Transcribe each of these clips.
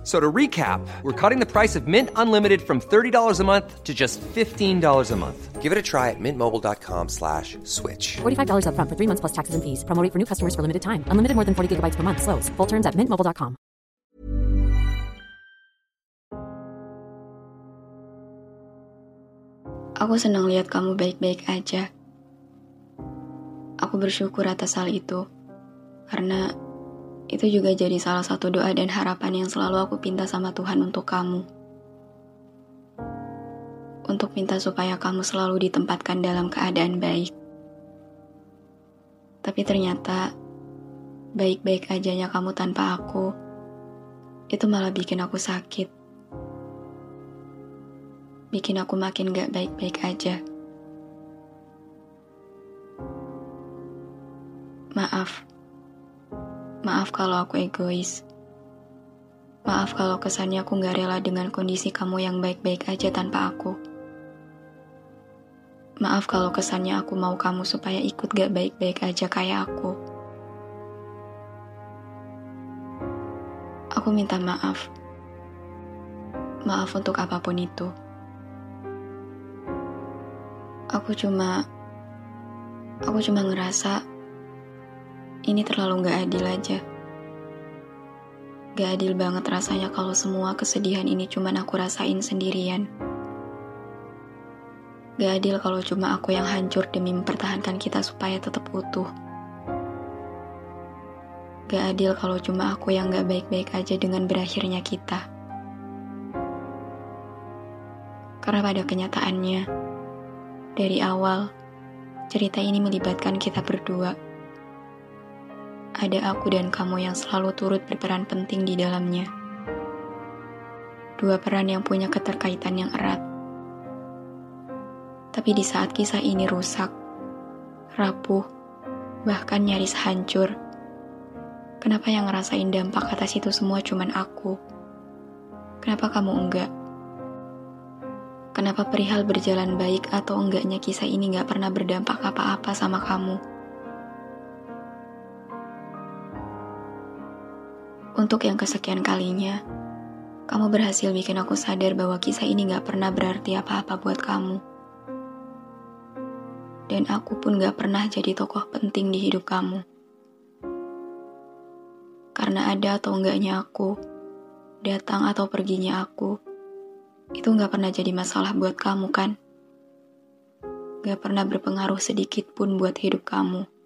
F- So to recap, we're cutting the price of Mint Unlimited from $30 a month to just $15 a month. Give it a try at mintmobile.com slash switch. $45 upfront for three months plus taxes and fees. Promo rate for new customers for limited time. Unlimited more than 40 gigabytes per month. Slows. Full terms at mintmobile.com. Aku senang lihat kamu baik-baik aja. Aku bersyukur atas hal itu, karena itu juga jadi salah satu doa dan harapan yang selalu aku pinta sama Tuhan untuk kamu. Untuk minta supaya kamu selalu ditempatkan dalam keadaan baik. Tapi ternyata, baik-baik ajanya kamu tanpa aku, itu malah bikin aku sakit bikin aku makin gak baik-baik aja. Maaf. Maaf kalau aku egois. Maaf kalau kesannya aku gak rela dengan kondisi kamu yang baik-baik aja tanpa aku. Maaf kalau kesannya aku mau kamu supaya ikut gak baik-baik aja kayak aku. Aku minta maaf. Maaf untuk apa pun itu. Aku cuma aku cuma ngerasa ini terlalu gak adil aja. Gak adil banget rasanya kalau semua kesedihan ini cuma aku rasain sendirian. Gak adil kalau cuma aku yang hancur demi mempertahankan kita supaya tetap utuh. Gak adil kalau cuma aku yang gak baik-baik aja dengan berakhirnya kita. Karena pada kenyataannya, dari awal, cerita ini melibatkan kita berdua. Ada aku dan kamu yang selalu turut berperan penting di dalamnya. Dua peran yang punya keterkaitan yang erat. Tapi di saat kisah ini rusak, rapuh, bahkan nyaris hancur, kenapa yang ngerasain dampak atas itu semua cuman aku? Kenapa kamu enggak? Kenapa perihal berjalan baik atau enggaknya kisah ini gak pernah berdampak apa-apa sama kamu? Untuk yang kesekian kalinya, kamu berhasil bikin aku sadar bahwa kisah ini gak pernah berarti apa-apa buat kamu. Dan aku pun gak pernah jadi tokoh penting di hidup kamu. Karena ada atau enggaknya aku, datang atau perginya aku, itu gak pernah jadi masalah buat kamu kan? Gak pernah berpengaruh sedikit pun buat hidup kamu.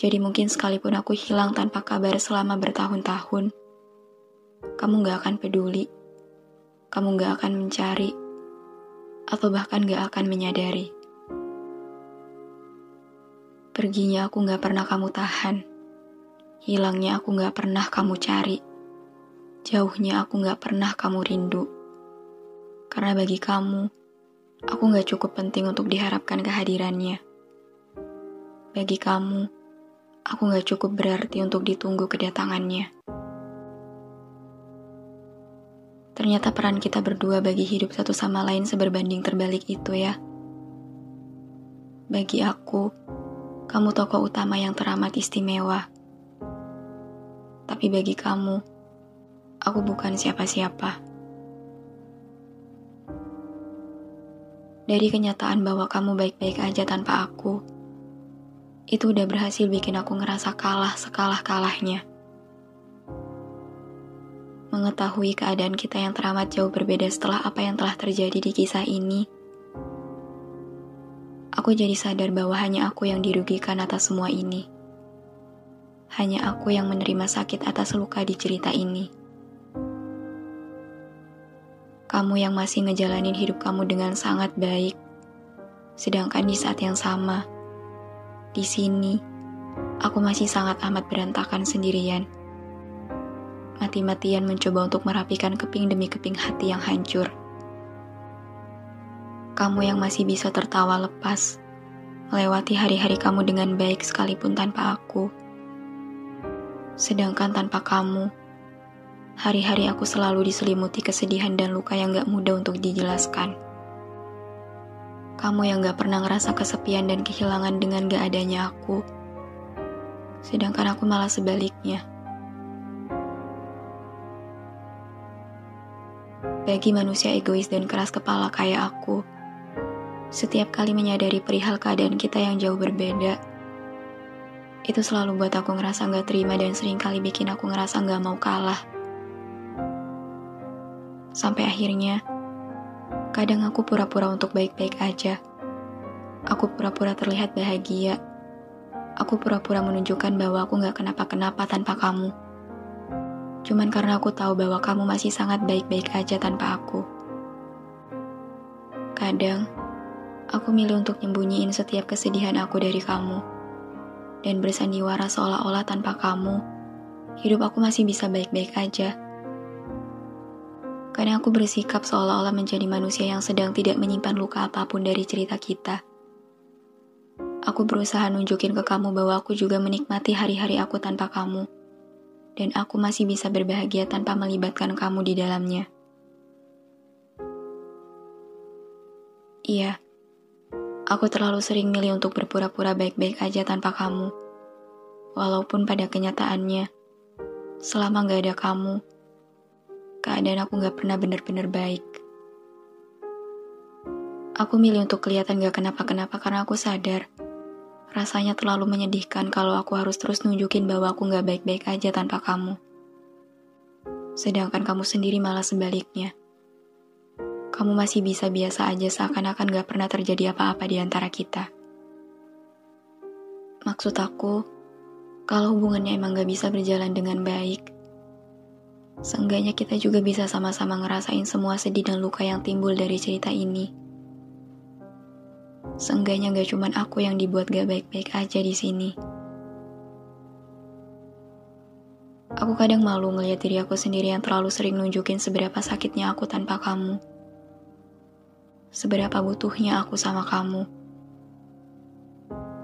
Jadi mungkin sekalipun aku hilang tanpa kabar selama bertahun-tahun, kamu gak akan peduli, kamu gak akan mencari, atau bahkan gak akan menyadari. Perginya aku gak pernah kamu tahan, hilangnya aku gak pernah kamu cari Jauhnya aku gak pernah kamu rindu. Karena bagi kamu, aku gak cukup penting untuk diharapkan kehadirannya. Bagi kamu, aku gak cukup berarti untuk ditunggu kedatangannya. Ternyata peran kita berdua bagi hidup satu sama lain seberbanding terbalik itu ya. Bagi aku, kamu tokoh utama yang teramat istimewa. Tapi bagi kamu, aku bukan siapa-siapa. Dari kenyataan bahwa kamu baik-baik aja tanpa aku, itu udah berhasil bikin aku ngerasa kalah sekalah-kalahnya. Mengetahui keadaan kita yang teramat jauh berbeda setelah apa yang telah terjadi di kisah ini, aku jadi sadar bahwa hanya aku yang dirugikan atas semua ini. Hanya aku yang menerima sakit atas luka di cerita ini kamu yang masih ngejalanin hidup kamu dengan sangat baik. Sedangkan di saat yang sama, di sini, aku masih sangat amat berantakan sendirian. Mati-matian mencoba untuk merapikan keping demi keping hati yang hancur. Kamu yang masih bisa tertawa lepas, melewati hari-hari kamu dengan baik sekalipun tanpa aku. Sedangkan tanpa kamu, hari-hari aku selalu diselimuti kesedihan dan luka yang gak mudah untuk dijelaskan. Kamu yang gak pernah ngerasa kesepian dan kehilangan dengan gak adanya aku. Sedangkan aku malah sebaliknya. Bagi manusia egois dan keras kepala kayak aku, setiap kali menyadari perihal keadaan kita yang jauh berbeda, itu selalu buat aku ngerasa gak terima dan sering kali bikin aku ngerasa gak mau kalah. Sampai akhirnya, kadang aku pura-pura untuk baik-baik aja. Aku pura-pura terlihat bahagia. Aku pura-pura menunjukkan bahwa aku gak kenapa-kenapa tanpa kamu. Cuman karena aku tahu bahwa kamu masih sangat baik-baik aja tanpa aku. Kadang, aku milih untuk nyembunyiin setiap kesedihan aku dari kamu dan bersandiwara seolah-olah tanpa kamu, hidup aku masih bisa baik-baik aja. Karena aku bersikap seolah-olah menjadi manusia yang sedang tidak menyimpan luka apa pun dari cerita kita. Aku berusaha nunjukin ke kamu bahwa aku juga menikmati hari-hari aku tanpa kamu. Dan aku masih bisa berbahagia tanpa melibatkan kamu di dalamnya. Iya, Aku terlalu sering milih untuk berpura-pura baik-baik aja tanpa kamu. Walaupun pada kenyataannya, selama gak ada kamu, keadaan aku gak pernah benar-benar baik. Aku milih untuk kelihatan gak kenapa-kenapa karena aku sadar, rasanya terlalu menyedihkan kalau aku harus terus nunjukin bahwa aku gak baik-baik aja tanpa kamu. Sedangkan kamu sendiri malah sebaliknya kamu masih bisa biasa aja seakan-akan gak pernah terjadi apa-apa di antara kita. Maksud aku, kalau hubungannya emang gak bisa berjalan dengan baik, seenggaknya kita juga bisa sama-sama ngerasain semua sedih dan luka yang timbul dari cerita ini. Seenggaknya gak cuman aku yang dibuat gak baik-baik aja di sini. Aku kadang malu ngeliat diri aku sendiri yang terlalu sering nunjukin seberapa sakitnya aku tanpa kamu seberapa butuhnya aku sama kamu.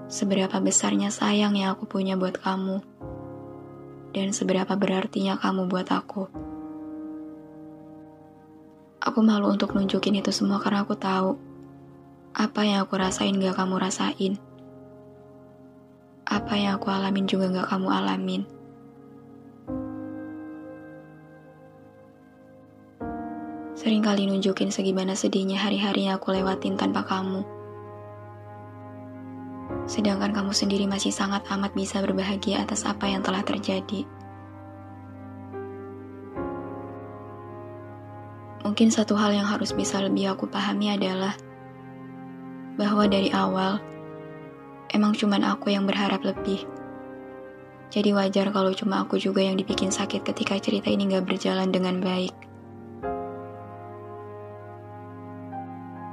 Seberapa besarnya sayang yang aku punya buat kamu. Dan seberapa berartinya kamu buat aku. Aku malu untuk nunjukin itu semua karena aku tahu apa yang aku rasain gak kamu rasain. Apa yang aku alamin juga gak kamu alamin. Sering kali nunjukin segimana sedihnya hari-hari yang aku lewatin tanpa kamu. Sedangkan kamu sendiri masih sangat amat bisa berbahagia atas apa yang telah terjadi. Mungkin satu hal yang harus bisa lebih aku pahami adalah bahwa dari awal emang cuman aku yang berharap lebih. Jadi wajar kalau cuma aku juga yang dibikin sakit ketika cerita ini gak berjalan dengan baik.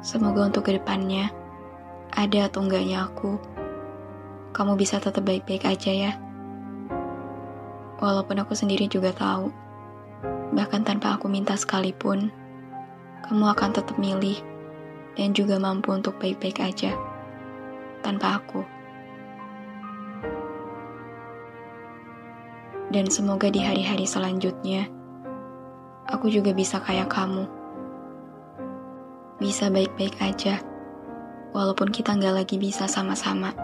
Semoga untuk ke depannya, ada atau enggaknya aku, kamu bisa tetap baik-baik aja ya. Walaupun aku sendiri juga tahu, bahkan tanpa aku minta sekalipun, kamu akan tetap milih dan juga mampu untuk baik-baik aja tanpa aku. Dan semoga di hari-hari selanjutnya, aku juga bisa kayak kamu bisa baik-baik aja, walaupun kita nggak lagi bisa sama-sama.